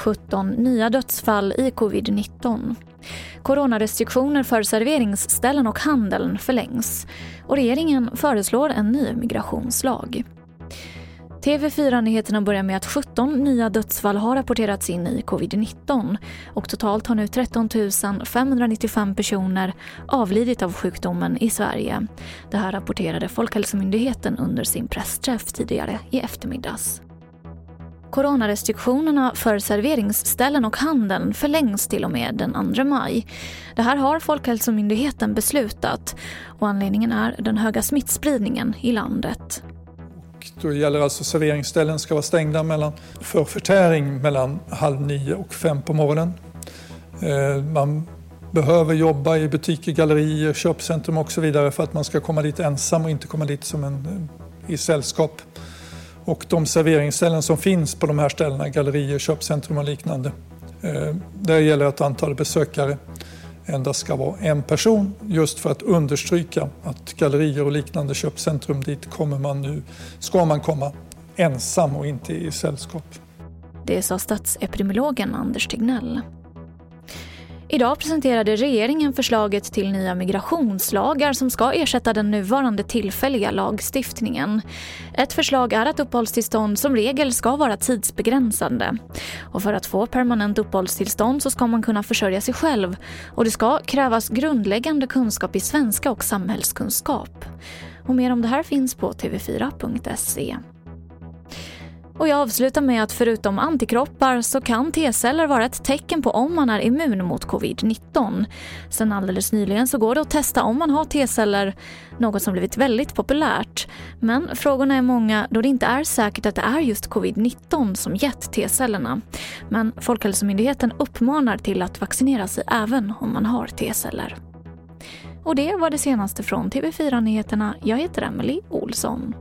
17 nya dödsfall i covid-19. Coronarestriktioner för serveringsställen och handeln förlängs och regeringen föreslår en ny migrationslag. TV4-nyheterna börjar med att 17 nya dödsfall har rapporterats in i covid-19 och totalt har nu 13 595 personer avlidit av sjukdomen i Sverige. Det här rapporterade Folkhälsomyndigheten under sin pressträff tidigare i eftermiddags. Coronarestriktionerna för serveringsställen och handeln förlängs till och med den 2 maj. Det här har Folkhälsomyndigheten beslutat och anledningen är den höga smittspridningen i landet. Då gäller alltså serveringsställen ska vara stängda mellan, för förtäring mellan halv nio och fem på morgonen. Eh, man behöver jobba i butiker, gallerier, köpcentrum och så vidare för att man ska komma dit ensam och inte komma dit som en, eh, i sällskap. Och de serveringsställen som finns på de här ställena, gallerier, köpcentrum och liknande, eh, där gäller att antalet besökare endast ska vara en person just för att understryka att gallerier och liknande köpcentrum dit kommer man nu, ska man komma ensam och inte i sällskap. Det sa statsepidemiologen Anders Tegnell. Idag presenterade regeringen förslaget till nya migrationslagar som ska ersätta den nuvarande tillfälliga lagstiftningen. Ett förslag är att uppehållstillstånd som regel ska vara tidsbegränsande. Och för att få permanent uppehållstillstånd så ska man kunna försörja sig själv och det ska krävas grundläggande kunskap i svenska och samhällskunskap. Och mer om det här finns på tv4.se. Och jag avslutar med att förutom antikroppar så kan T-celler vara ett tecken på om man är immun mot covid-19. Sen alldeles nyligen så går det att testa om man har T-celler, något som blivit väldigt populärt. Men frågorna är många då det inte är säkert att det är just covid-19 som gett T-cellerna. Men Folkhälsomyndigheten uppmanar till att vaccinera sig även om man har T-celler. Och det var det senaste från TV4 Nyheterna. Jag heter Emily Olsson.